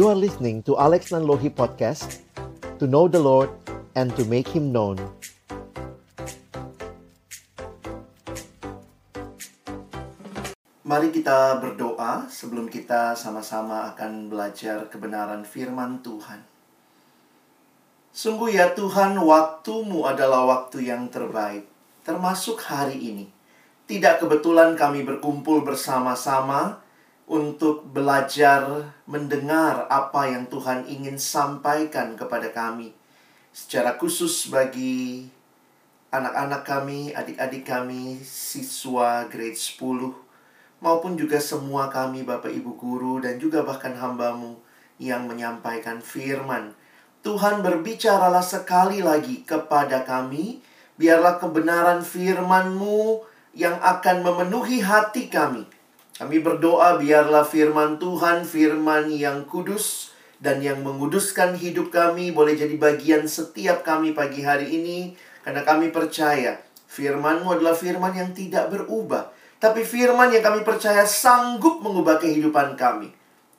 You are listening to Alex Nanlohi Podcast To know the Lord and to make Him known Mari kita berdoa sebelum kita sama-sama akan belajar kebenaran firman Tuhan. Sungguh ya Tuhan, waktumu adalah waktu yang terbaik, termasuk hari ini. Tidak kebetulan kami berkumpul bersama-sama untuk belajar mendengar apa yang Tuhan ingin sampaikan kepada kami. Secara khusus bagi anak-anak kami, adik-adik kami, siswa grade 10, maupun juga semua kami Bapak Ibu Guru dan juga bahkan hambamu yang menyampaikan firman. Tuhan berbicaralah sekali lagi kepada kami, biarlah kebenaran firman-Mu yang akan memenuhi hati kami. Kami berdoa biarlah firman Tuhan, firman yang kudus dan yang menguduskan hidup kami boleh jadi bagian setiap kami pagi hari ini karena kami percaya firman-Mu adalah firman yang tidak berubah tapi firman yang kami percaya sanggup mengubah kehidupan kami.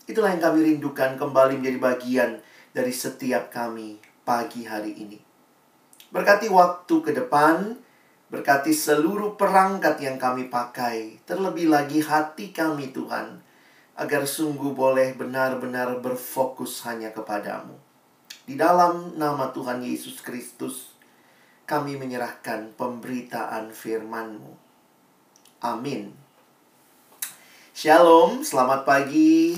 Itulah yang kami rindukan kembali menjadi bagian dari setiap kami pagi hari ini. Berkati waktu ke depan, berkati seluruh perangkat yang kami pakai, terlebih lagi hati kami Tuhan, agar sungguh boleh benar-benar berfokus hanya kepadamu. Di dalam nama Tuhan Yesus Kristus, kami menyerahkan pemberitaan firman-Mu. Amin. Shalom, selamat pagi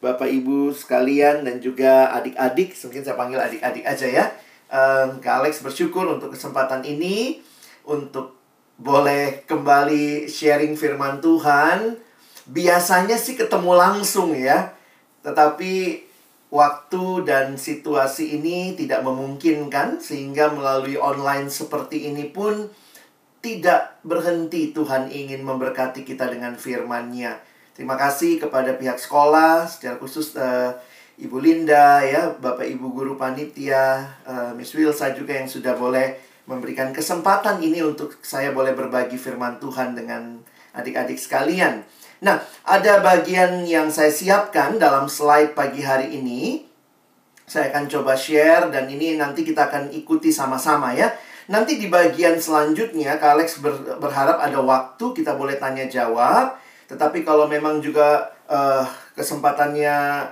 Bapak Ibu sekalian dan juga adik-adik. Mungkin saya panggil adik-adik aja ya. Um, Kak Alex bersyukur untuk kesempatan ini untuk boleh kembali sharing firman Tuhan. Biasanya sih ketemu langsung ya. Tetapi waktu dan situasi ini tidak memungkinkan sehingga melalui online seperti ini pun tidak berhenti Tuhan ingin memberkati kita dengan firman-Nya. Terima kasih kepada pihak sekolah, secara khusus uh, Ibu Linda, ya, Bapak Ibu Guru Panitia, uh, Miss Wilsa juga yang sudah boleh memberikan kesempatan ini untuk saya boleh berbagi firman Tuhan dengan adik-adik sekalian. Nah, ada bagian yang saya siapkan dalam slide pagi hari ini. Saya akan coba share dan ini nanti kita akan ikuti sama-sama ya. Nanti di bagian selanjutnya, Kak Alex ber, berharap ada waktu kita boleh tanya jawab. Tetapi kalau memang juga uh, kesempatannya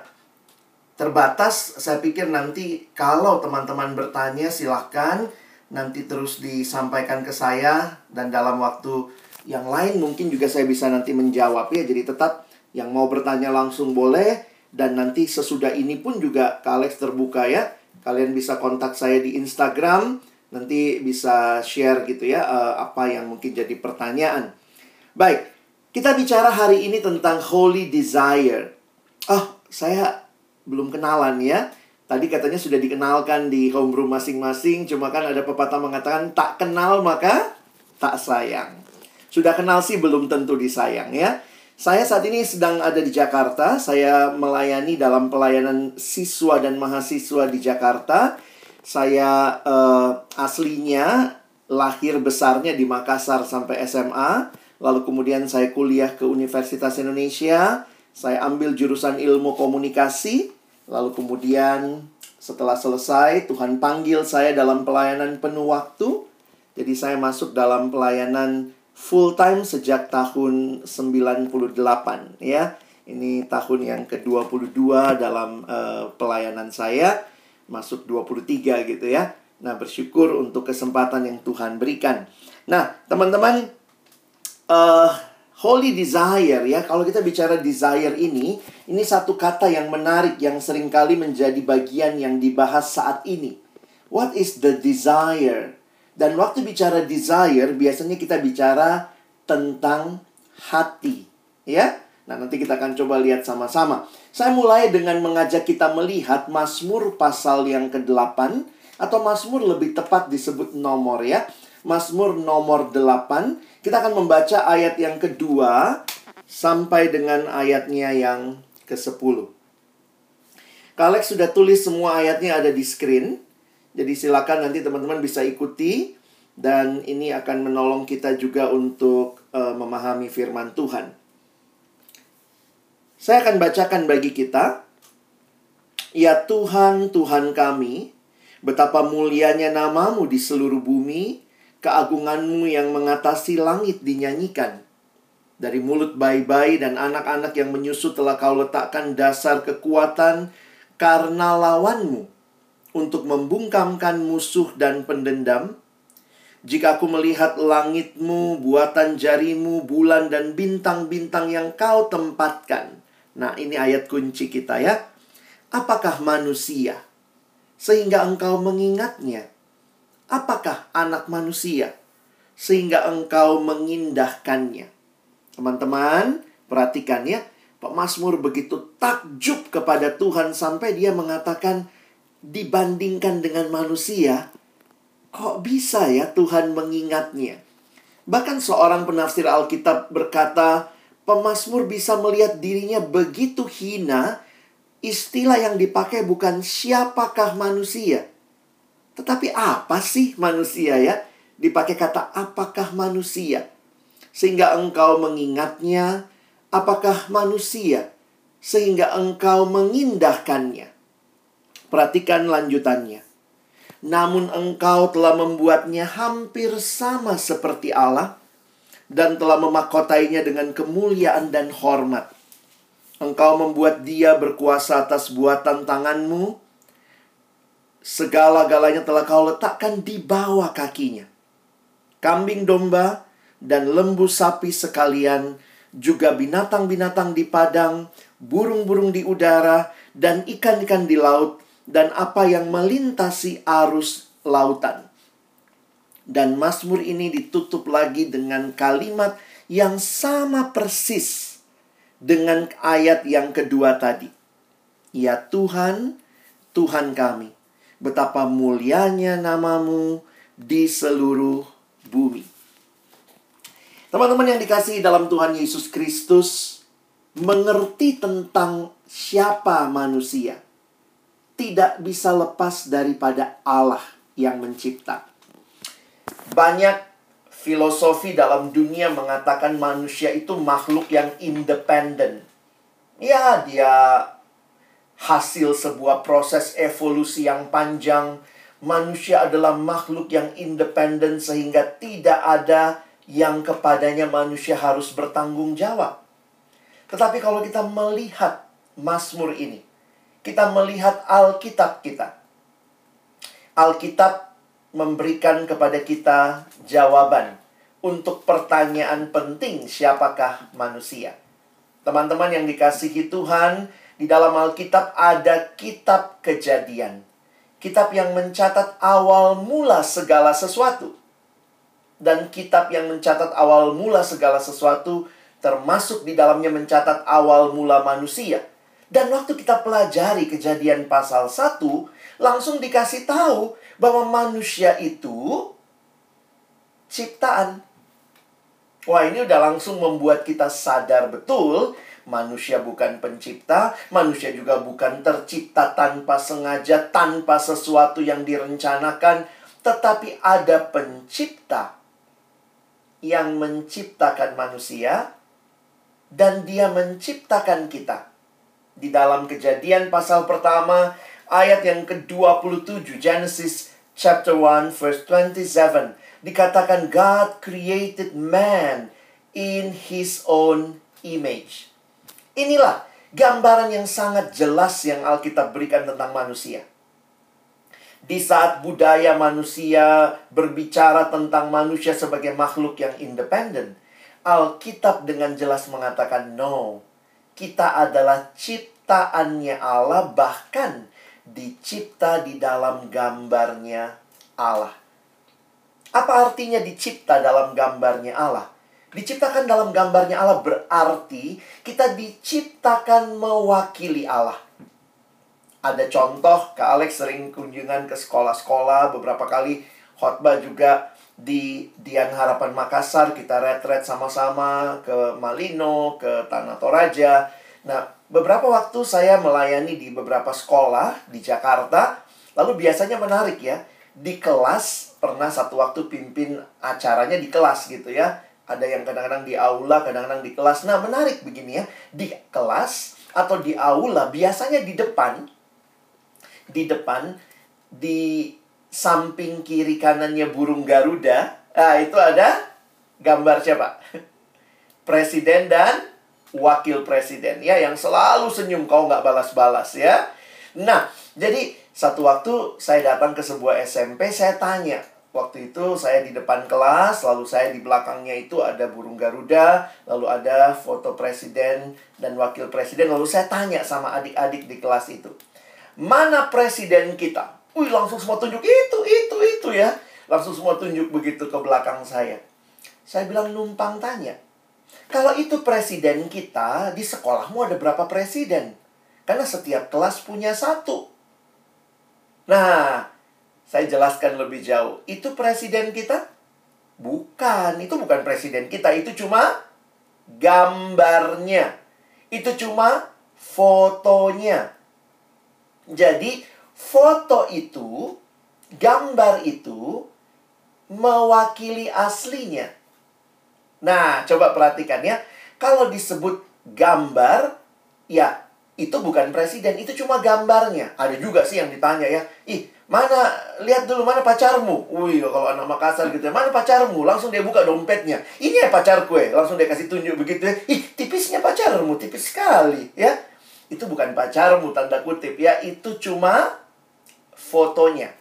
terbatas, saya pikir nanti kalau teman-teman bertanya silahkan nanti terus disampaikan ke saya dan dalam waktu yang lain mungkin juga saya bisa nanti menjawab ya. Jadi tetap yang mau bertanya langsung boleh dan nanti sesudah ini pun juga Kak Alex terbuka ya. Kalian bisa kontak saya di Instagram nanti bisa share gitu ya uh, apa yang mungkin jadi pertanyaan. Baik, kita bicara hari ini tentang holy desire. Oh, saya belum kenalan ya. Tadi katanya sudah dikenalkan di homeroom masing-masing, cuma kan ada pepatah mengatakan tak kenal maka tak sayang. Sudah kenal sih belum tentu disayang ya. Saya saat ini sedang ada di Jakarta. Saya melayani dalam pelayanan siswa dan mahasiswa di Jakarta saya uh, aslinya lahir besarnya di Makassar sampai SMA, lalu kemudian saya kuliah ke Universitas Indonesia, saya ambil jurusan ilmu komunikasi, lalu kemudian setelah selesai Tuhan panggil saya dalam pelayanan penuh waktu. Jadi saya masuk dalam pelayanan full time sejak tahun 98 ya. Ini tahun yang ke-22 dalam uh, pelayanan saya masuk 23 gitu ya. Nah, bersyukur untuk kesempatan yang Tuhan berikan. Nah, teman-teman, uh, holy desire ya, kalau kita bicara desire ini, ini satu kata yang menarik yang sering kali menjadi bagian yang dibahas saat ini. What is the desire? Dan waktu bicara desire, biasanya kita bicara tentang hati, ya. Nah, nanti kita akan coba lihat sama-sama. Saya mulai dengan mengajak kita melihat Mazmur pasal yang ke-8 atau Mazmur lebih tepat disebut nomor ya. Mazmur nomor 8. Kita akan membaca ayat yang kedua sampai dengan ayatnya yang ke-10. Kalex sudah tulis semua ayatnya ada di screen. Jadi silakan nanti teman-teman bisa ikuti dan ini akan menolong kita juga untuk uh, memahami firman Tuhan. Saya akan bacakan bagi kita Ya Tuhan, Tuhan kami, betapa mulianya namamu di seluruh bumi, keagunganmu yang mengatasi langit dinyanyikan. Dari mulut bayi-bayi dan anak-anak yang menyusut telah kau letakkan dasar kekuatan karena lawanmu untuk membungkamkan musuh dan pendendam. Jika aku melihat langitmu, buatan jarimu, bulan dan bintang-bintang yang kau tempatkan. Nah ini ayat kunci kita ya Apakah manusia sehingga engkau mengingatnya? Apakah anak manusia sehingga engkau mengindahkannya? Teman-teman, perhatikan ya. Pak Mazmur begitu takjub kepada Tuhan sampai dia mengatakan dibandingkan dengan manusia, kok bisa ya Tuhan mengingatnya? Bahkan seorang penafsir Alkitab berkata, pemazmur bisa melihat dirinya begitu hina istilah yang dipakai bukan siapakah manusia. Tetapi apa sih manusia ya? Dipakai kata apakah manusia. Sehingga engkau mengingatnya, apakah manusia? Sehingga engkau mengindahkannya. Perhatikan lanjutannya. Namun engkau telah membuatnya hampir sama seperti Allah dan telah memakotainya dengan kemuliaan dan hormat Engkau membuat dia berkuasa atas buatan tanganmu. Segala-galanya telah kau letakkan di bawah kakinya. Kambing domba dan lembu sapi sekalian, juga binatang-binatang di padang, burung-burung di udara, dan ikan-ikan di laut, dan apa yang melintasi arus lautan. Dan Mazmur ini ditutup lagi dengan kalimat yang sama persis dengan ayat yang kedua tadi. Ya Tuhan, Tuhan kami, betapa mulianya namamu di seluruh bumi. Teman-teman yang dikasihi dalam Tuhan Yesus Kristus, mengerti tentang siapa manusia tidak bisa lepas daripada Allah yang mencipta. Banyak filosofi dalam dunia mengatakan manusia itu makhluk yang independen. Ya, dia hasil sebuah proses evolusi yang panjang. Manusia adalah makhluk yang independen sehingga tidak ada yang kepadanya manusia harus bertanggung jawab. Tetapi kalau kita melihat Mazmur ini, kita melihat Alkitab kita. Alkitab memberikan kepada kita jawaban untuk pertanyaan penting siapakah manusia. Teman-teman yang dikasihi Tuhan, di dalam Alkitab ada kitab kejadian. Kitab yang mencatat awal mula segala sesuatu. Dan kitab yang mencatat awal mula segala sesuatu termasuk di dalamnya mencatat awal mula manusia. Dan waktu kita pelajari kejadian pasal 1, langsung dikasih tahu bahwa manusia itu ciptaan. Wah, ini udah langsung membuat kita sadar betul manusia bukan pencipta, manusia juga bukan tercipta tanpa sengaja, tanpa sesuatu yang direncanakan, tetapi ada pencipta yang menciptakan manusia dan dia menciptakan kita. Di dalam kejadian pasal pertama, ayat yang ke-27, Genesis chapter 1 verse 27 dikatakan God created man in his own image. Inilah gambaran yang sangat jelas yang Alkitab berikan tentang manusia. Di saat budaya manusia berbicara tentang manusia sebagai makhluk yang independen, Alkitab dengan jelas mengatakan no. Kita adalah ciptaannya Allah bahkan dicipta di dalam gambarnya Allah. Apa artinya dicipta dalam gambarnya Allah? Diciptakan dalam gambarnya Allah berarti kita diciptakan mewakili Allah. Ada contoh, Kak Alex sering kunjungan ke sekolah-sekolah, beberapa kali khotbah juga di Dian Harapan Makassar, kita retret sama-sama ke Malino, ke Tanah Toraja. Nah, beberapa waktu saya melayani di beberapa sekolah di Jakarta. Lalu biasanya menarik ya. Di kelas, pernah satu waktu pimpin acaranya di kelas gitu ya. Ada yang kadang-kadang di aula, kadang-kadang di kelas. Nah, menarik begini ya. Di kelas atau di aula, biasanya di depan di depan di samping kiri kanannya burung Garuda, ah itu ada gambar siapa? Presiden dan wakil presiden ya yang selalu senyum kau nggak balas-balas ya. Nah, jadi satu waktu saya datang ke sebuah SMP, saya tanya, Waktu itu saya di depan kelas, lalu saya di belakangnya itu ada burung Garuda, lalu ada foto presiden dan wakil presiden, lalu saya tanya sama adik-adik di kelas itu. Mana presiden kita? Wih, langsung semua tunjuk itu, itu, itu ya. Langsung semua tunjuk begitu ke belakang saya. Saya bilang numpang tanya. Kalau itu presiden kita, di sekolahmu ada berapa presiden? Karena setiap kelas punya satu. Nah, saya jelaskan lebih jauh. Itu presiden kita? Bukan, itu bukan presiden kita. Itu cuma gambarnya. Itu cuma fotonya. Jadi, foto itu, gambar itu mewakili aslinya. Nah, coba perhatikan ya. Kalau disebut gambar, ya itu bukan presiden, itu cuma gambarnya. Ada juga sih yang ditanya ya, ih Mana, lihat dulu mana pacarmu. Wih, kalau anak Makassar gitu ya. Mana pacarmu? Langsung dia buka dompetnya. Ini ya pacarku ya. Langsung dia kasih tunjuk begitu ya. Ih, tipisnya pacarmu. Tipis sekali ya. Itu bukan pacarmu, tanda kutip ya. Itu cuma fotonya.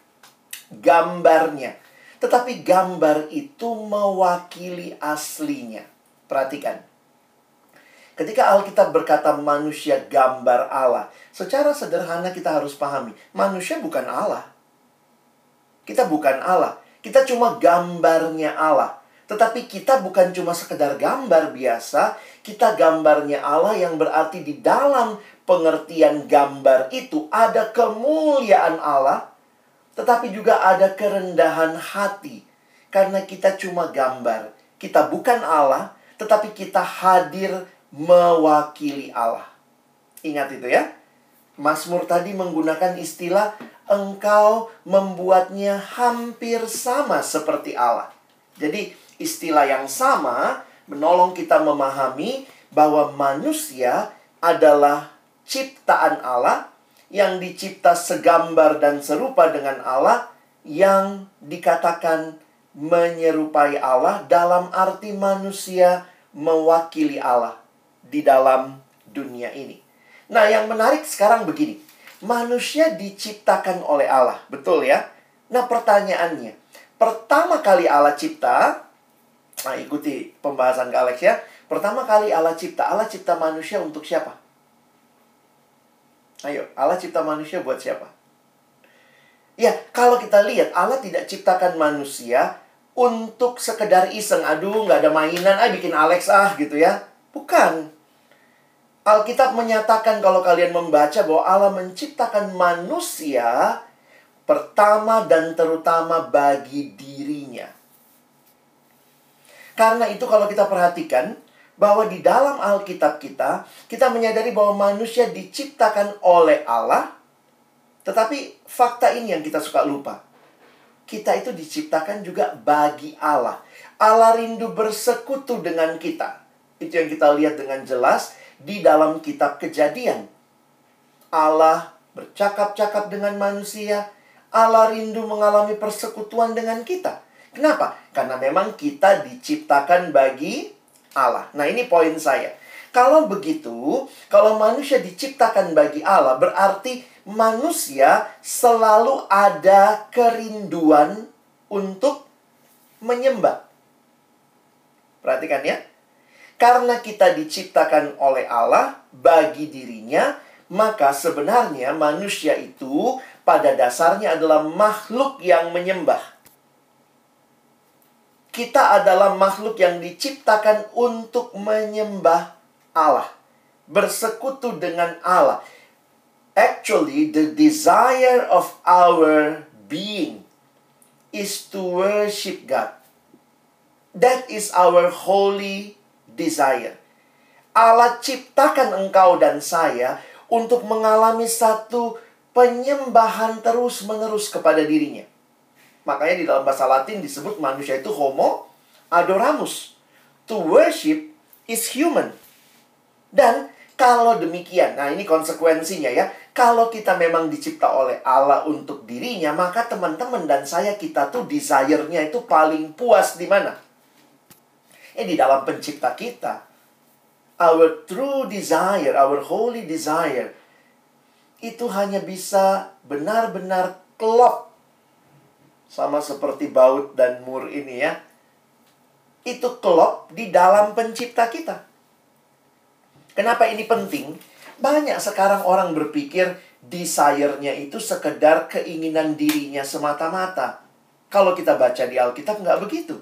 Gambarnya. Tetapi gambar itu mewakili aslinya. Perhatikan. Ketika Alkitab berkata manusia gambar Allah, secara sederhana kita harus pahami, manusia bukan Allah. Kita bukan Allah. Kita cuma gambarnya Allah. Tetapi kita bukan cuma sekedar gambar biasa, kita gambarnya Allah yang berarti di dalam pengertian gambar itu ada kemuliaan Allah, tetapi juga ada kerendahan hati. Karena kita cuma gambar. Kita bukan Allah, tetapi kita hadir mewakili Allah. Ingat itu ya. Mazmur tadi menggunakan istilah engkau membuatnya hampir sama seperti Allah. Jadi, istilah yang sama menolong kita memahami bahwa manusia adalah ciptaan Allah yang dicipta segambar dan serupa dengan Allah yang dikatakan menyerupai Allah dalam arti manusia mewakili Allah di dalam dunia ini. Nah, yang menarik sekarang begini manusia diciptakan oleh Allah. Betul ya? Nah, pertanyaannya, pertama kali Allah cipta, nah ikuti pembahasan Kak Alex ya. Pertama kali Allah cipta, Allah cipta manusia untuk siapa? Ayo, Allah cipta manusia buat siapa? Ya, kalau kita lihat, Allah tidak ciptakan manusia untuk sekedar iseng. Aduh, nggak ada mainan, ah bikin Alex ah gitu ya. Bukan. Alkitab menyatakan kalau kalian membaca bahwa Allah menciptakan manusia pertama dan terutama bagi dirinya. Karena itu kalau kita perhatikan bahwa di dalam Alkitab kita, kita menyadari bahwa manusia diciptakan oleh Allah, tetapi fakta ini yang kita suka lupa. Kita itu diciptakan juga bagi Allah. Allah rindu bersekutu dengan kita. Itu yang kita lihat dengan jelas di dalam kitab kejadian. Allah bercakap-cakap dengan manusia. Allah rindu mengalami persekutuan dengan kita. Kenapa? Karena memang kita diciptakan bagi Allah. Nah, ini poin saya. Kalau begitu, kalau manusia diciptakan bagi Allah, berarti manusia selalu ada kerinduan untuk menyembah. Perhatikan ya. Karena kita diciptakan oleh Allah bagi dirinya, maka sebenarnya manusia itu pada dasarnya adalah makhluk yang menyembah. Kita adalah makhluk yang diciptakan untuk menyembah Allah, bersekutu dengan Allah. Actually, the desire of our being is to worship God. That is our holy desire. Allah ciptakan engkau dan saya untuk mengalami satu penyembahan terus-menerus kepada dirinya. Makanya di dalam bahasa Latin disebut manusia itu homo adoramus. To worship is human. Dan kalau demikian, nah ini konsekuensinya ya. Kalau kita memang dicipta oleh Allah untuk dirinya, maka teman-teman dan saya kita tuh desire-nya itu paling puas di mana? Eh di dalam pencipta kita. Our true desire, our holy desire itu hanya bisa benar-benar klop sama seperti baut dan mur ini ya. Itu klop di dalam pencipta kita. Kenapa ini penting? Banyak sekarang orang berpikir desire-nya itu sekedar keinginan dirinya semata-mata. Kalau kita baca di Alkitab nggak begitu.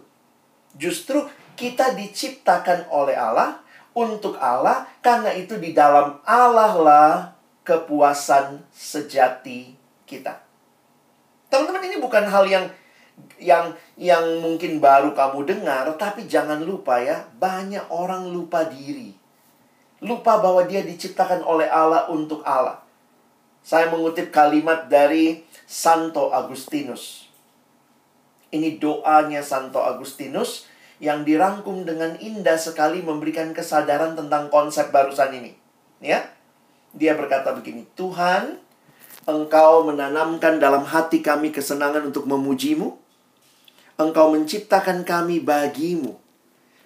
Justru kita diciptakan oleh Allah untuk Allah karena itu di dalam Allah lah kepuasan sejati kita. Teman-teman ini bukan hal yang yang yang mungkin baru kamu dengar, tapi jangan lupa ya, banyak orang lupa diri. Lupa bahwa dia diciptakan oleh Allah untuk Allah. Saya mengutip kalimat dari Santo Agustinus. Ini doanya Santo Agustinus yang dirangkum dengan indah sekali memberikan kesadaran tentang konsep barusan ini. Ya. Dia berkata begini, Tuhan, Engkau menanamkan dalam hati kami kesenangan untuk memujimu. Engkau menciptakan kami bagimu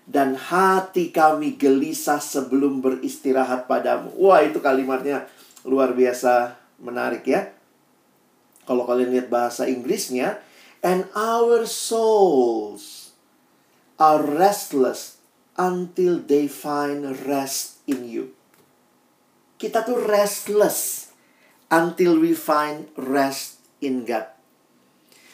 dan hati kami gelisah sebelum beristirahat padamu. Wah, itu kalimatnya luar biasa menarik ya. Kalau kalian lihat bahasa Inggrisnya, and our souls are restless until they find rest in you. Kita tuh restless until we find rest in God.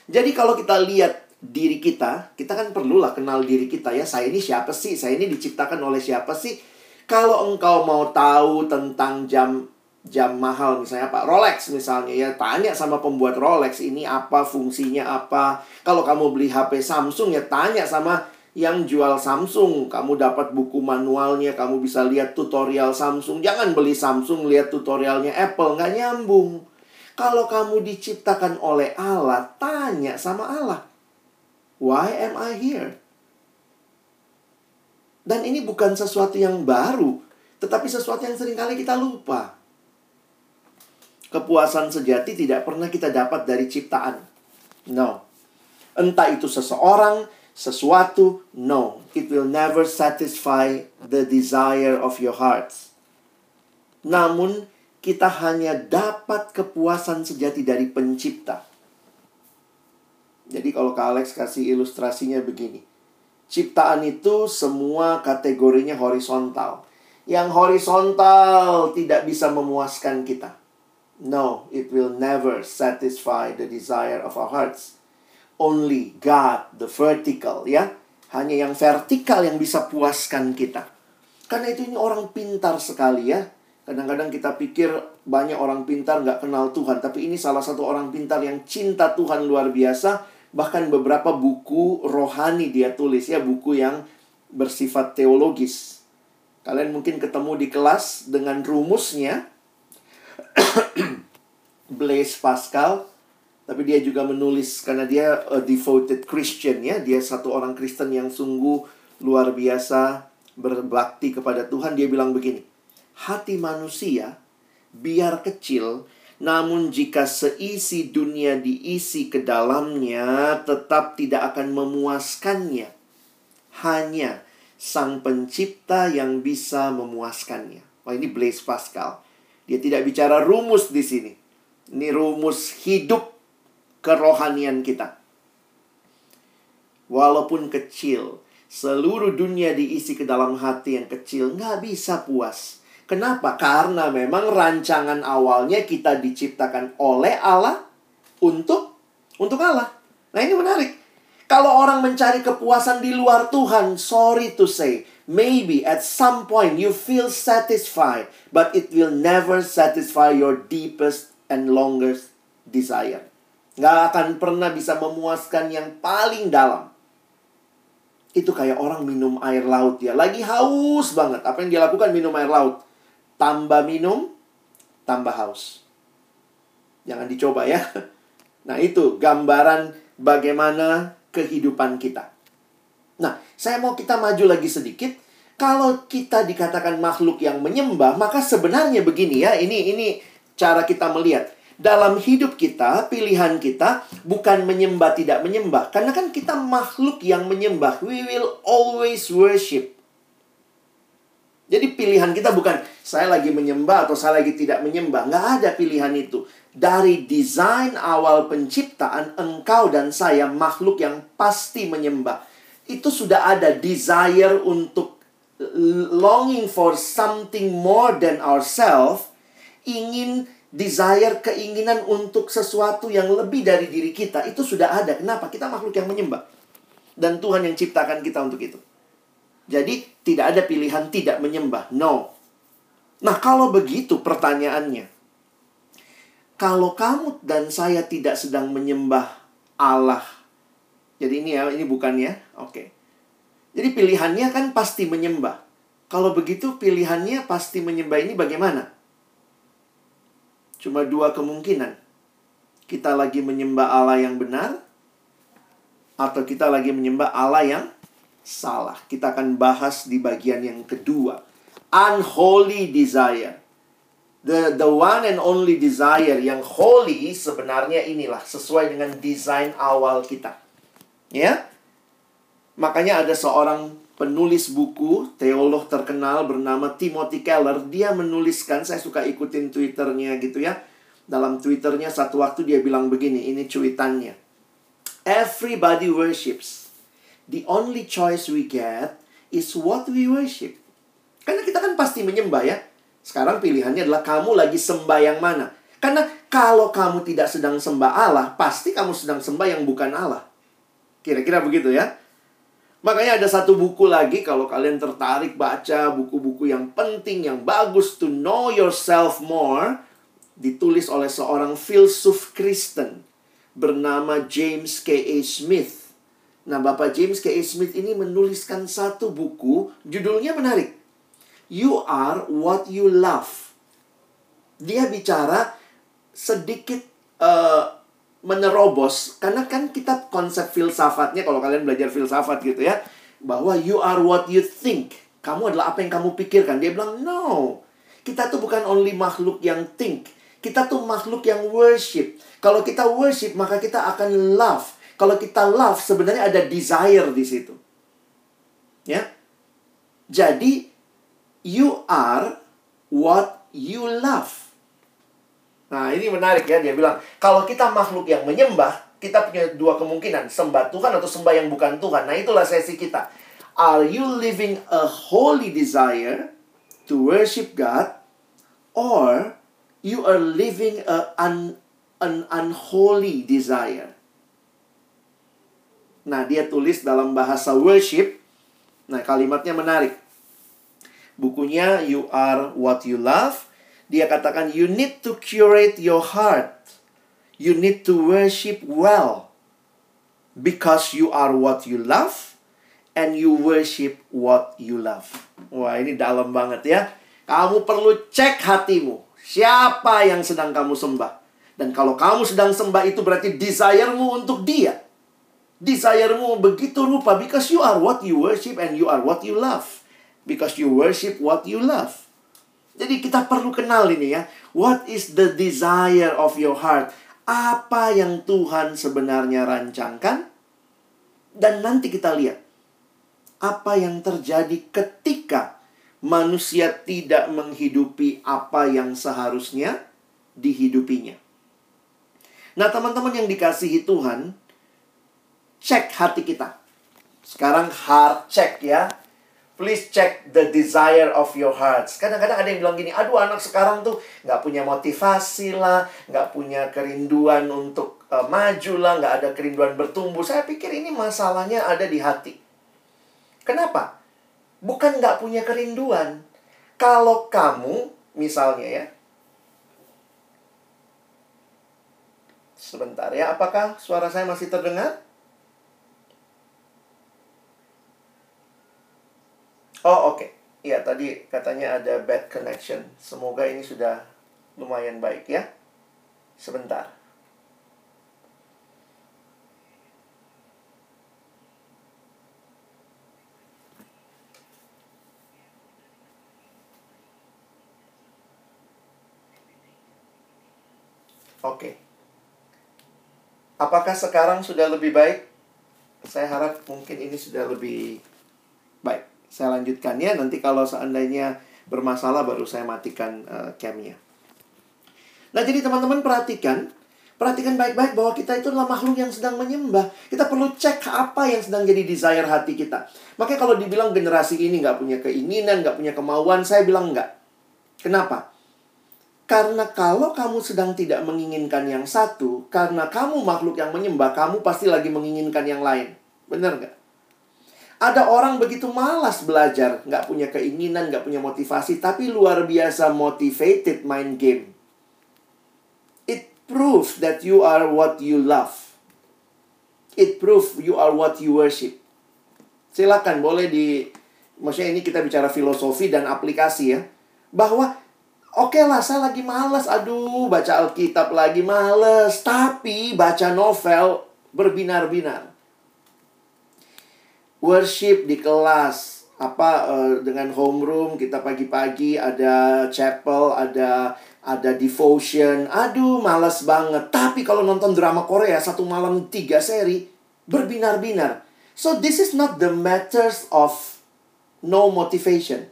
Jadi kalau kita lihat diri kita, kita kan perlulah kenal diri kita ya. Saya ini siapa sih? Saya ini diciptakan oleh siapa sih? Kalau engkau mau tahu tentang jam jam mahal misalnya Pak Rolex misalnya ya tanya sama pembuat Rolex ini apa fungsinya apa kalau kamu beli HP Samsung ya tanya sama yang jual Samsung kamu dapat buku manualnya kamu bisa lihat tutorial Samsung jangan beli Samsung lihat tutorialnya Apple nggak nyambung kalau kamu diciptakan oleh Allah tanya sama Allah Why am I here? Dan ini bukan sesuatu yang baru, tetapi sesuatu yang sering kali kita lupa. Kepuasan sejati tidak pernah kita dapat dari ciptaan. No. Entah itu seseorang, sesuatu, no. It will never satisfy the desire of your hearts. Namun, kita hanya dapat kepuasan sejati dari pencipta. Jadi kalau Kak Alex kasih ilustrasinya begini. Ciptaan itu semua kategorinya horizontal. Yang horizontal tidak bisa memuaskan kita. No, it will never satisfy the desire of our hearts. Only God, the vertical, ya. Hanya yang vertikal yang bisa puaskan kita. Karena itu ini orang pintar sekali ya. Kadang-kadang kita pikir banyak orang pintar nggak kenal Tuhan. Tapi ini salah satu orang pintar yang cinta Tuhan luar biasa bahkan beberapa buku rohani dia tulis ya buku yang bersifat teologis kalian mungkin ketemu di kelas dengan rumusnya Blaise Pascal tapi dia juga menulis karena dia a devoted Christian ya dia satu orang Kristen yang sungguh luar biasa berbakti kepada Tuhan dia bilang begini hati manusia biar kecil namun jika seisi dunia diisi ke dalamnya tetap tidak akan memuaskannya. Hanya sang pencipta yang bisa memuaskannya. Wah ini Blaise Pascal. Dia tidak bicara rumus di sini. Ini rumus hidup kerohanian kita. Walaupun kecil, seluruh dunia diisi ke dalam hati yang kecil, nggak bisa puas Kenapa? Karena memang rancangan awalnya kita diciptakan oleh Allah untuk untuk Allah. Nah, ini menarik. Kalau orang mencari kepuasan di luar Tuhan, sorry to say, maybe at some point you feel satisfied, but it will never satisfy your deepest and longest desire. Gak akan pernah bisa memuaskan yang paling dalam. Itu kayak orang minum air laut ya. Lagi haus banget. Apa yang dia lakukan minum air laut? tambah minum, tambah haus. Jangan dicoba ya. Nah, itu gambaran bagaimana kehidupan kita. Nah, saya mau kita maju lagi sedikit. Kalau kita dikatakan makhluk yang menyembah, maka sebenarnya begini ya, ini ini cara kita melihat. Dalam hidup kita, pilihan kita bukan menyembah tidak menyembah. Karena kan kita makhluk yang menyembah. We will always worship. Jadi pilihan kita bukan saya lagi menyembah atau saya lagi tidak menyembah. Nggak ada pilihan itu. Dari desain awal penciptaan, engkau dan saya makhluk yang pasti menyembah. Itu sudah ada desire untuk longing for something more than ourselves. Ingin desire, keinginan untuk sesuatu yang lebih dari diri kita itu sudah ada. Kenapa? Kita makhluk yang menyembah. Dan Tuhan yang ciptakan kita untuk itu. Jadi tidak ada pilihan tidak menyembah. No. Nah, kalau begitu pertanyaannya. Kalau kamu dan saya tidak sedang menyembah Allah. Jadi ini ya, ini bukannya. Oke. Jadi pilihannya kan pasti menyembah. Kalau begitu pilihannya pasti menyembah ini bagaimana? Cuma dua kemungkinan. Kita lagi menyembah Allah yang benar atau kita lagi menyembah Allah yang salah. Kita akan bahas di bagian yang kedua. Unholy desire. The, the one and only desire yang holy sebenarnya inilah sesuai dengan desain awal kita. Ya. Makanya ada seorang penulis buku, teolog terkenal bernama Timothy Keller, dia menuliskan, saya suka ikutin Twitternya gitu ya. Dalam Twitternya satu waktu dia bilang begini, ini cuitannya. Everybody worships. The only choice we get is what we worship. Karena kita kan pasti menyembah ya. Sekarang pilihannya adalah kamu lagi sembah yang mana. Karena kalau kamu tidak sedang sembah Allah, pasti kamu sedang sembah yang bukan Allah. Kira-kira begitu ya. Makanya ada satu buku lagi kalau kalian tertarik baca buku-buku yang penting, yang bagus to know yourself more, ditulis oleh seorang filsuf Kristen bernama James K.A. Smith. Nah, Bapak James K.A. Smith ini menuliskan satu buku, judulnya menarik. You are what you love. Dia bicara sedikit uh, menerobos. Karena kan kita konsep filsafatnya kalau kalian belajar filsafat gitu ya bahwa you are what you think. Kamu adalah apa yang kamu pikirkan. Dia bilang no. Kita tuh bukan only makhluk yang think. Kita tuh makhluk yang worship. Kalau kita worship maka kita akan love. Kalau kita love sebenarnya ada desire di situ. Ya? Jadi you are what you love Nah, ini menarik ya. Dia bilang, kalau kita makhluk yang menyembah, kita punya dua kemungkinan. Sembah Tuhan atau sembah yang bukan Tuhan. Nah, itulah sesi kita. Are you living a holy desire to worship God? Or you are living a un, an unholy desire? Nah, dia tulis dalam bahasa worship. Nah, kalimatnya menarik. Bukunya You Are What You Love dia katakan, you need to curate your heart. You need to worship well. Because you are what you love. And you worship what you love. Wah, ini dalam banget ya. Kamu perlu cek hatimu. Siapa yang sedang kamu sembah. Dan kalau kamu sedang sembah itu berarti desiremu untuk dia. Desiremu begitu rupa. Because you are what you worship and you are what you love. Because you worship what you love. Jadi kita perlu kenal ini ya. What is the desire of your heart? Apa yang Tuhan sebenarnya rancangkan? Dan nanti kita lihat apa yang terjadi ketika manusia tidak menghidupi apa yang seharusnya dihidupinya. Nah, teman-teman yang dikasihi Tuhan, cek hati kita. Sekarang heart check ya. Please check the desire of your hearts. Kadang-kadang ada yang bilang gini, aduh anak sekarang tuh nggak punya motivasi lah, nggak punya kerinduan untuk uh, maju lah, nggak ada kerinduan bertumbuh. Saya pikir ini masalahnya ada di hati. Kenapa? Bukan nggak punya kerinduan. Kalau kamu, misalnya ya, sebentar ya, apakah suara saya masih terdengar? Oh, oke. Okay. Ya, tadi katanya ada bad connection. Semoga ini sudah lumayan baik ya. Sebentar. Oke. Apakah sekarang sudah lebih baik? Saya harap mungkin ini sudah lebih. Saya lanjutkan ya. Nanti kalau seandainya bermasalah baru saya matikan uh, camnya. Nah, jadi teman-teman perhatikan, perhatikan baik-baik bahwa kita itu adalah makhluk yang sedang menyembah. Kita perlu cek apa yang sedang jadi desire hati kita. Makanya kalau dibilang generasi ini nggak punya keinginan, nggak punya kemauan, saya bilang nggak. Kenapa? Karena kalau kamu sedang tidak menginginkan yang satu, karena kamu makhluk yang menyembah, kamu pasti lagi menginginkan yang lain. Benar nggak? Ada orang begitu malas belajar, nggak punya keinginan, nggak punya motivasi, tapi luar biasa motivated main game proves that you are what you love. It proves you are what you worship. Silakan boleh di maksudnya ini kita bicara filosofi dan aplikasi ya. Bahwa oke okay lah saya lagi males aduh baca Alkitab lagi males tapi baca novel berbinar-binar. Worship di kelas apa uh, dengan homeroom kita pagi-pagi ada chapel, ada ada devotion. Aduh, males banget. Tapi kalau nonton drama Korea satu malam tiga seri, berbinar-binar. So this is not the matters of no motivation.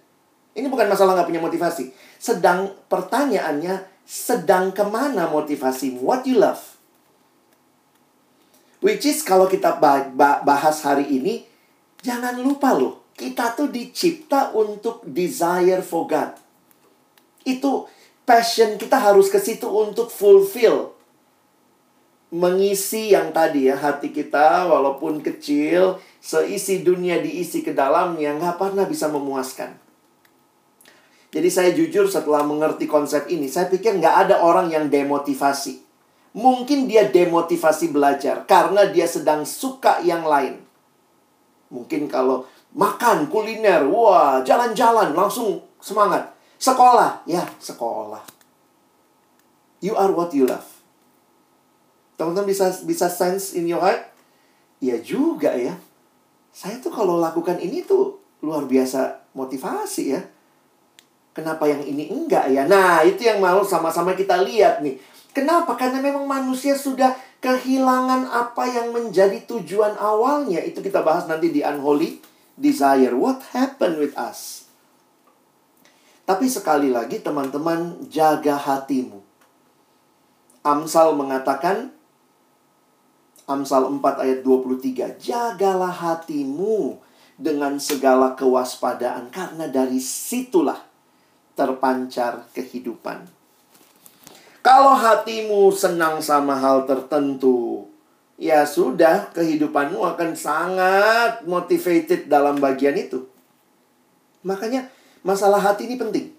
Ini bukan masalah nggak punya motivasi. Sedang pertanyaannya, sedang ke mana motivasimu? What you love? Which is kalau kita bahas hari ini, jangan lupa loh, kita tuh dicipta untuk desire for God. Itu passion kita harus ke situ untuk fulfill. Mengisi yang tadi ya hati kita walaupun kecil seisi dunia diisi ke dalamnya nggak pernah bisa memuaskan. Jadi saya jujur setelah mengerti konsep ini saya pikir nggak ada orang yang demotivasi. Mungkin dia demotivasi belajar karena dia sedang suka yang lain mungkin kalau makan kuliner wah jalan-jalan langsung semangat Sekolah, ya sekolah. You are what you love. Teman-teman bisa bisa sense in your heart? Ya juga ya. Saya tuh kalau lakukan ini tuh luar biasa motivasi ya. Kenapa yang ini enggak ya? Nah, itu yang mau sama-sama kita lihat nih. Kenapa? Karena memang manusia sudah kehilangan apa yang menjadi tujuan awalnya. Itu kita bahas nanti di Unholy Desire. What happened with us? Tapi sekali lagi teman-teman jaga hatimu. Amsal mengatakan Amsal 4 ayat 23, jagalah hatimu dengan segala kewaspadaan karena dari situlah terpancar kehidupan. Kalau hatimu senang sama hal tertentu, ya sudah kehidupanmu akan sangat motivated dalam bagian itu. Makanya Masalah hati ini penting.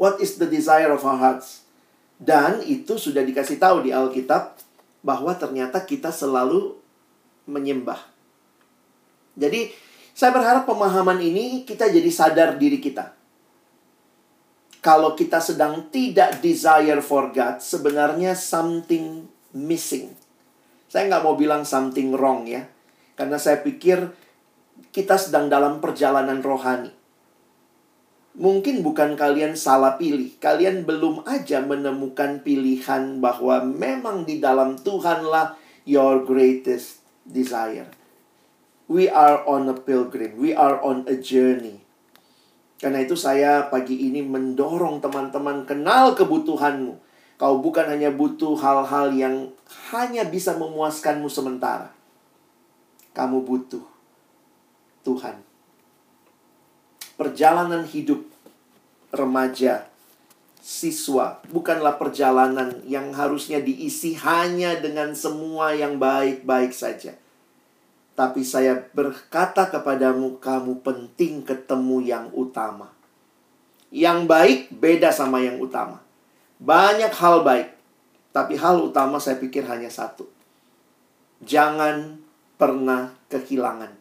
What is the desire of our hearts? Dan itu sudah dikasih tahu di Alkitab bahwa ternyata kita selalu menyembah. Jadi, saya berharap pemahaman ini kita jadi sadar diri kita. Kalau kita sedang tidak desire for God, sebenarnya something missing. Saya nggak mau bilang something wrong ya. Karena saya pikir kita sedang dalam perjalanan rohani. Mungkin bukan kalian salah pilih, kalian belum aja menemukan pilihan bahwa memang di dalam Tuhanlah your greatest desire. We are on a pilgrim, we are on a journey. Karena itu saya pagi ini mendorong teman-teman kenal kebutuhanmu. Kau bukan hanya butuh hal-hal yang hanya bisa memuaskanmu sementara. Kamu butuh Tuhan perjalanan hidup remaja, siswa, bukanlah perjalanan yang harusnya diisi hanya dengan semua yang baik-baik saja. Tapi saya berkata kepadamu, kamu penting ketemu yang utama. Yang baik beda sama yang utama. Banyak hal baik, tapi hal utama saya pikir hanya satu. Jangan pernah kehilangan.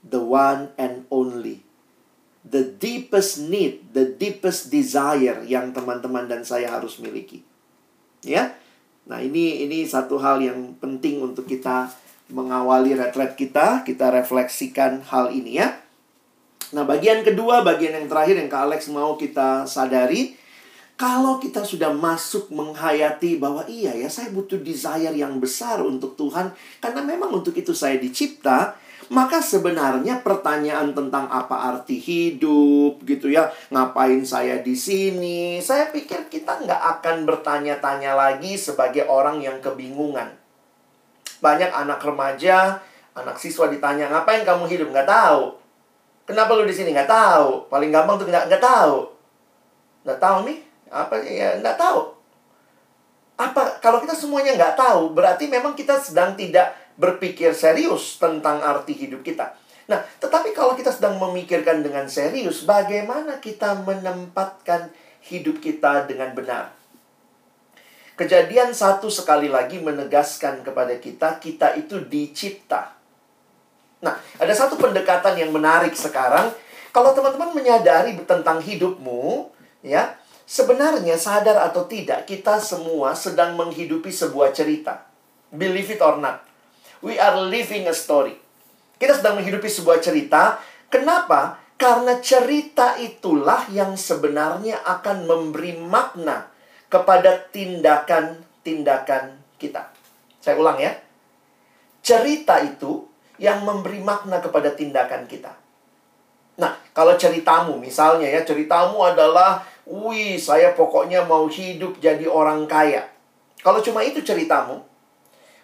The one and only the deepest need, the deepest desire yang teman-teman dan saya harus miliki. Ya. Nah, ini ini satu hal yang penting untuk kita mengawali retret kita, kita refleksikan hal ini ya. Nah, bagian kedua, bagian yang terakhir yang Kak Alex mau kita sadari, Kalau kita sudah masuk menghayati bahwa iya ya saya butuh desire yang besar untuk Tuhan karena memang untuk itu saya dicipta, maka sebenarnya pertanyaan tentang apa arti hidup gitu ya, ngapain saya di sini, saya pikir kita nggak akan bertanya-tanya lagi sebagai orang yang kebingungan. Banyak anak remaja, anak siswa ditanya ngapain kamu hidup nggak tahu. Kenapa lu di sini nggak tahu? Paling gampang tuh nggak nggak tahu. Nggak tahu nih, apa ya nggak tahu. Apa kalau kita semuanya nggak tahu, berarti memang kita sedang tidak berpikir serius tentang arti hidup kita. Nah, tetapi kalau kita sedang memikirkan dengan serius, bagaimana kita menempatkan hidup kita dengan benar? Kejadian satu sekali lagi menegaskan kepada kita, kita itu dicipta. Nah, ada satu pendekatan yang menarik sekarang. Kalau teman-teman menyadari tentang hidupmu, ya, sebenarnya sadar atau tidak, kita semua sedang menghidupi sebuah cerita. Believe it or not. We are living a story. Kita sedang menghidupi sebuah cerita. Kenapa? Karena cerita itulah yang sebenarnya akan memberi makna kepada tindakan-tindakan kita. Saya ulang ya. Cerita itu yang memberi makna kepada tindakan kita. Nah, kalau ceritamu misalnya ya, ceritamu adalah Wih, saya pokoknya mau hidup jadi orang kaya. Kalau cuma itu ceritamu,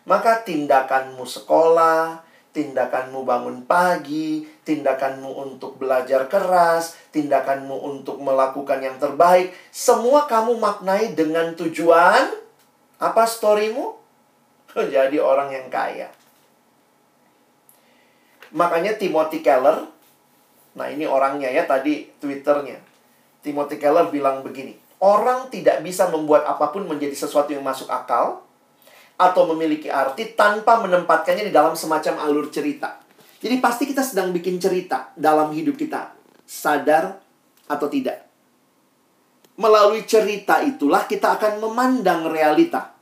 maka tindakanmu sekolah, tindakanmu bangun pagi, tindakanmu untuk belajar keras, tindakanmu untuk melakukan yang terbaik, semua kamu maknai dengan tujuan apa storymu? Jadi orang yang kaya. Makanya Timothy Keller, nah ini orangnya ya tadi Twitternya. Timothy Keller bilang begini, orang tidak bisa membuat apa pun menjadi sesuatu yang masuk akal atau memiliki arti tanpa menempatkannya di dalam semacam alur cerita. Jadi pasti kita sedang bikin cerita dalam hidup kita, sadar atau tidak. Melalui cerita itulah kita akan memandang realita.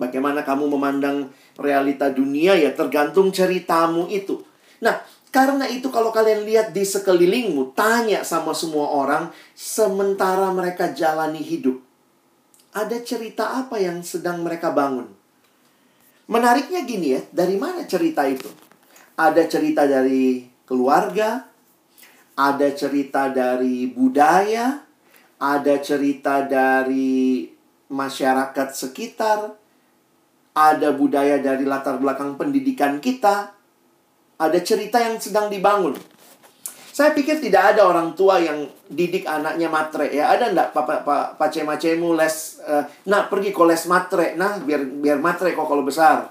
Bagaimana kamu memandang realita dunia ya tergantung ceritamu itu. Nah, karena itu kalau kalian lihat di sekelilingmu, tanya sama semua orang sementara mereka jalani hidup. Ada cerita apa yang sedang mereka bangun? Menariknya gini ya, dari mana cerita itu? Ada cerita dari keluarga, ada cerita dari budaya, ada cerita dari masyarakat sekitar, ada budaya dari latar belakang pendidikan kita, ada cerita yang sedang dibangun. Saya pikir tidak ada orang tua yang didik anaknya matre ya. Ada enggak papa pa, pace macemu les uh, nah pergi ke les matre nah biar biar matre kok kalau besar.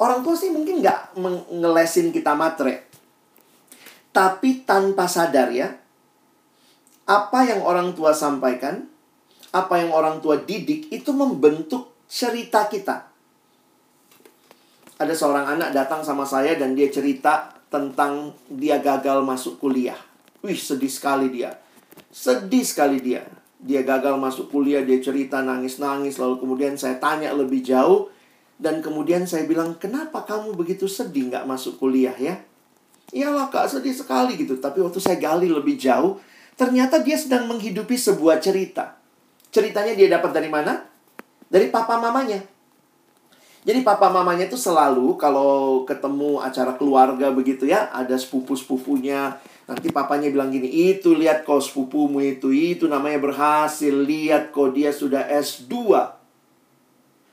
Orang tua sih mungkin nggak ngelesin kita matre. Tapi tanpa sadar ya, apa yang orang tua sampaikan, apa yang orang tua didik itu membentuk cerita kita ada seorang anak datang sama saya dan dia cerita tentang dia gagal masuk kuliah. Wih, sedih sekali dia. Sedih sekali dia. Dia gagal masuk kuliah, dia cerita nangis-nangis, lalu kemudian saya tanya lebih jauh, dan kemudian saya bilang, kenapa kamu begitu sedih nggak masuk kuliah ya? Iyalah kak, sedih sekali gitu. Tapi waktu saya gali lebih jauh, ternyata dia sedang menghidupi sebuah cerita. Ceritanya dia dapat dari mana? Dari papa mamanya. Jadi papa mamanya itu selalu kalau ketemu acara keluarga begitu ya, ada sepupu-sepupunya. Nanti papanya bilang gini, itu lihat kok sepupumu itu, itu namanya berhasil. Lihat kok dia sudah S2.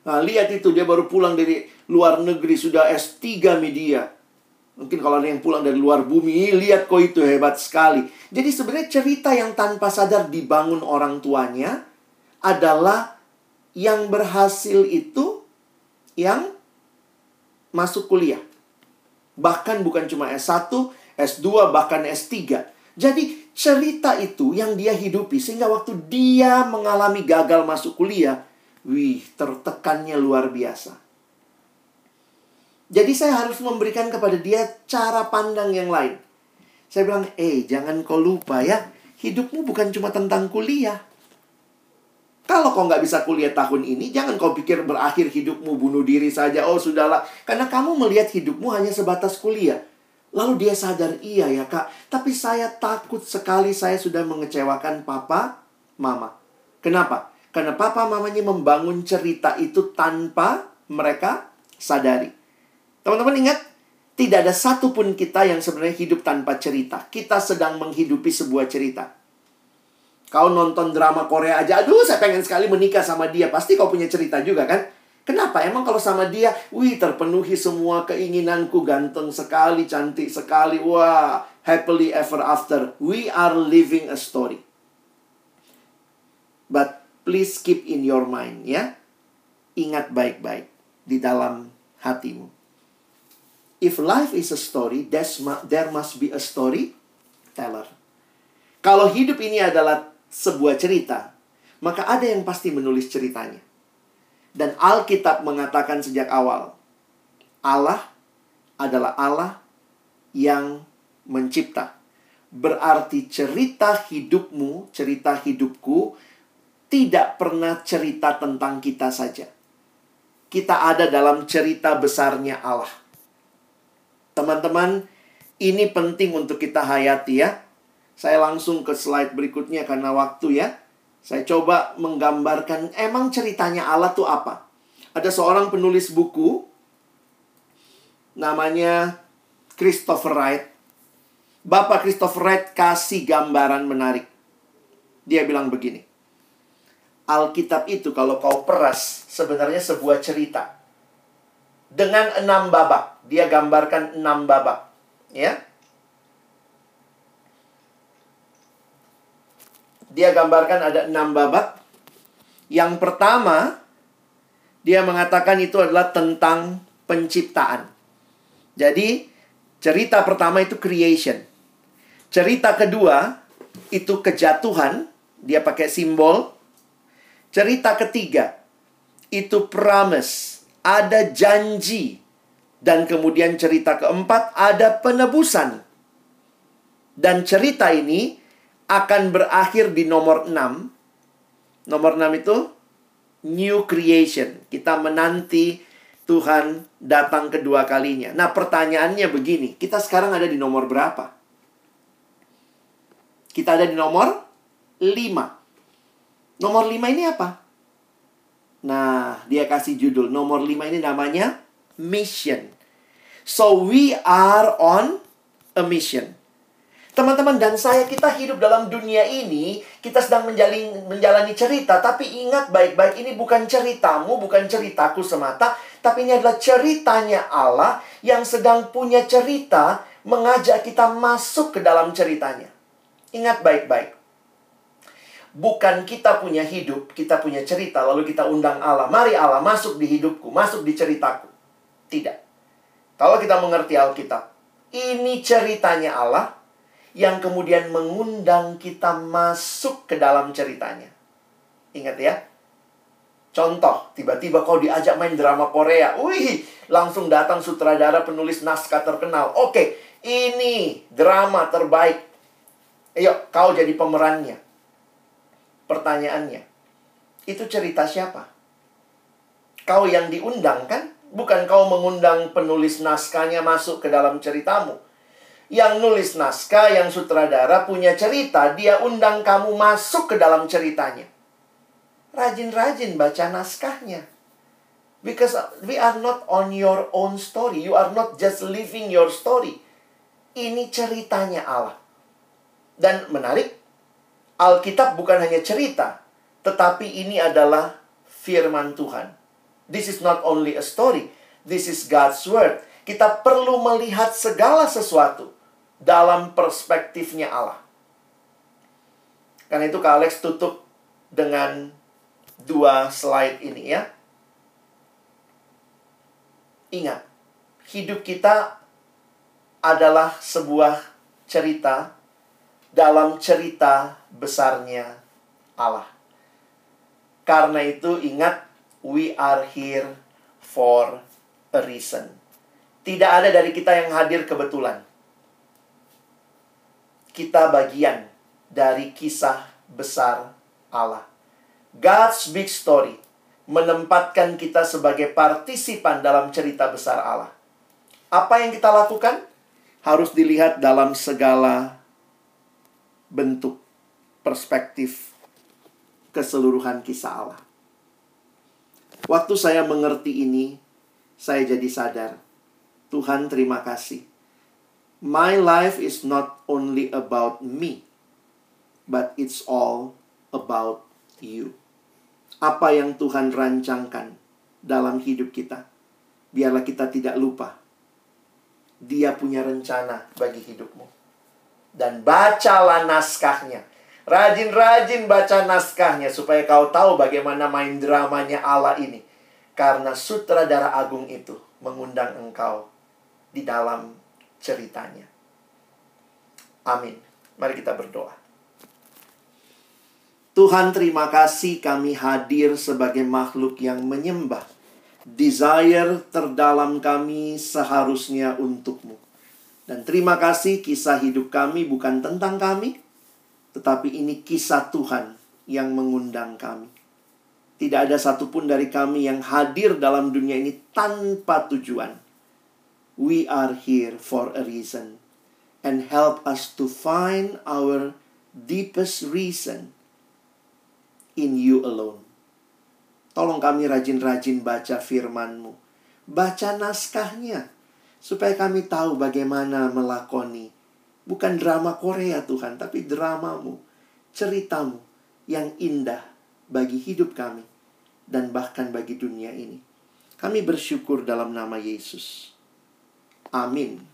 Nah, lihat itu dia baru pulang dari luar negeri, sudah S3 media. Mungkin kalau ada yang pulang dari luar bumi, lihat kok itu hebat sekali. Jadi sebenarnya cerita yang tanpa sadar dibangun orang tuanya adalah yang berhasil itu yang masuk kuliah. Bahkan bukan cuma S1, S2, bahkan S3. Jadi cerita itu yang dia hidupi sehingga waktu dia mengalami gagal masuk kuliah, wih, tertekannya luar biasa. Jadi saya harus memberikan kepada dia cara pandang yang lain. Saya bilang, eh jangan kau lupa ya, hidupmu bukan cuma tentang kuliah. Kalau kau nggak bisa kuliah tahun ini, jangan kau pikir berakhir hidupmu bunuh diri saja. Oh, sudahlah. Karena kamu melihat hidupmu hanya sebatas kuliah. Lalu dia sadar, iya ya kak, tapi saya takut sekali saya sudah mengecewakan papa, mama. Kenapa? Karena papa mamanya membangun cerita itu tanpa mereka sadari. Teman-teman ingat, tidak ada satupun kita yang sebenarnya hidup tanpa cerita. Kita sedang menghidupi sebuah cerita. Kau nonton drama Korea aja, aduh saya pengen sekali menikah sama dia. Pasti kau punya cerita juga kan? Kenapa? Emang kalau sama dia, wih terpenuhi semua keinginanku, ganteng sekali, cantik sekali, wah, happily ever after. We are living a story. But please keep in your mind ya. Ingat baik-baik di dalam hatimu. If life is a story, there must be a story teller. Kalau hidup ini adalah sebuah cerita, maka ada yang pasti menulis ceritanya. Dan Alkitab mengatakan sejak awal, Allah adalah Allah yang mencipta. Berarti cerita hidupmu, cerita hidupku tidak pernah cerita tentang kita saja. Kita ada dalam cerita besarnya Allah. Teman-teman, ini penting untuk kita hayati ya. Saya langsung ke slide berikutnya karena waktu ya. Saya coba menggambarkan emang ceritanya Allah tuh apa. Ada seorang penulis buku namanya Christopher Wright. Bapak Christopher Wright kasih gambaran menarik. Dia bilang begini. Alkitab itu kalau kau peras sebenarnya sebuah cerita. Dengan enam babak. Dia gambarkan enam babak. Ya. Dia gambarkan ada enam babak. Yang pertama, dia mengatakan itu adalah tentang penciptaan. Jadi, cerita pertama itu creation. Cerita kedua itu kejatuhan, dia pakai simbol. Cerita ketiga itu promise, ada janji. Dan kemudian cerita keempat ada penebusan. Dan cerita ini akan berakhir di nomor 6. Nomor 6 itu new creation. Kita menanti Tuhan datang kedua kalinya. Nah, pertanyaannya begini, kita sekarang ada di nomor berapa? Kita ada di nomor 5. Nomor 5 ini apa? Nah, dia kasih judul. Nomor 5 ini namanya mission. So we are on a mission. Teman-teman dan saya kita hidup dalam dunia ini, kita sedang menjalani, menjalani cerita, tapi ingat baik-baik ini bukan ceritamu, bukan ceritaku semata, tapi ini adalah ceritanya Allah yang sedang punya cerita mengajak kita masuk ke dalam ceritanya. Ingat baik-baik. Bukan kita punya hidup, kita punya cerita, lalu kita undang Allah. Mari Allah masuk di hidupku, masuk di ceritaku. Tidak. Kalau kita mengerti Alkitab, ini ceritanya Allah, yang kemudian mengundang kita masuk ke dalam ceritanya. Ingat ya. Contoh, tiba-tiba kau diajak main drama Korea. Wih, langsung datang sutradara penulis naskah terkenal. Oke, ini drama terbaik. Ayo, kau jadi pemerannya. Pertanyaannya, itu cerita siapa? Kau yang diundang kan? Bukan kau mengundang penulis naskahnya masuk ke dalam ceritamu yang nulis naskah, yang sutradara punya cerita, dia undang kamu masuk ke dalam ceritanya. Rajin-rajin baca naskahnya. Because we are not on your own story. You are not just living your story. Ini ceritanya Allah. Dan menarik, Alkitab bukan hanya cerita, tetapi ini adalah firman Tuhan. This is not only a story, this is God's word. Kita perlu melihat segala sesuatu dalam perspektifnya Allah. Karena itu Kak Alex tutup dengan dua slide ini ya. Ingat, hidup kita adalah sebuah cerita dalam cerita besarnya Allah. Karena itu ingat, we are here for a reason. Tidak ada dari kita yang hadir kebetulan kita bagian dari kisah besar Allah. God's big story menempatkan kita sebagai partisipan dalam cerita besar Allah. Apa yang kita lakukan harus dilihat dalam segala bentuk perspektif keseluruhan kisah Allah. Waktu saya mengerti ini, saya jadi sadar, Tuhan terima kasih. My life is not only about me, but it's all about you. Apa yang Tuhan rancangkan dalam hidup kita, biarlah kita tidak lupa. Dia punya rencana bagi hidupmu. Dan bacalah naskahnya. Rajin-rajin baca naskahnya supaya kau tahu bagaimana main dramanya Allah ini. Karena sutradara agung itu mengundang engkau di dalam ceritanya. Amin. Mari kita berdoa. Tuhan terima kasih kami hadir sebagai makhluk yang menyembah. Desire terdalam kami seharusnya untukmu. Dan terima kasih kisah hidup kami bukan tentang kami, tetapi ini kisah Tuhan yang mengundang kami. Tidak ada satupun dari kami yang hadir dalam dunia ini tanpa tujuan. We are here for a reason. And help us to find our deepest reason in you alone. Tolong kami rajin-rajin baca firman-Mu. Baca naskahnya. Supaya kami tahu bagaimana melakoni. Bukan drama Korea Tuhan, tapi dramamu. Ceritamu yang indah bagi hidup kami. Dan bahkan bagi dunia ini. Kami bersyukur dalam nama Yesus. Amin.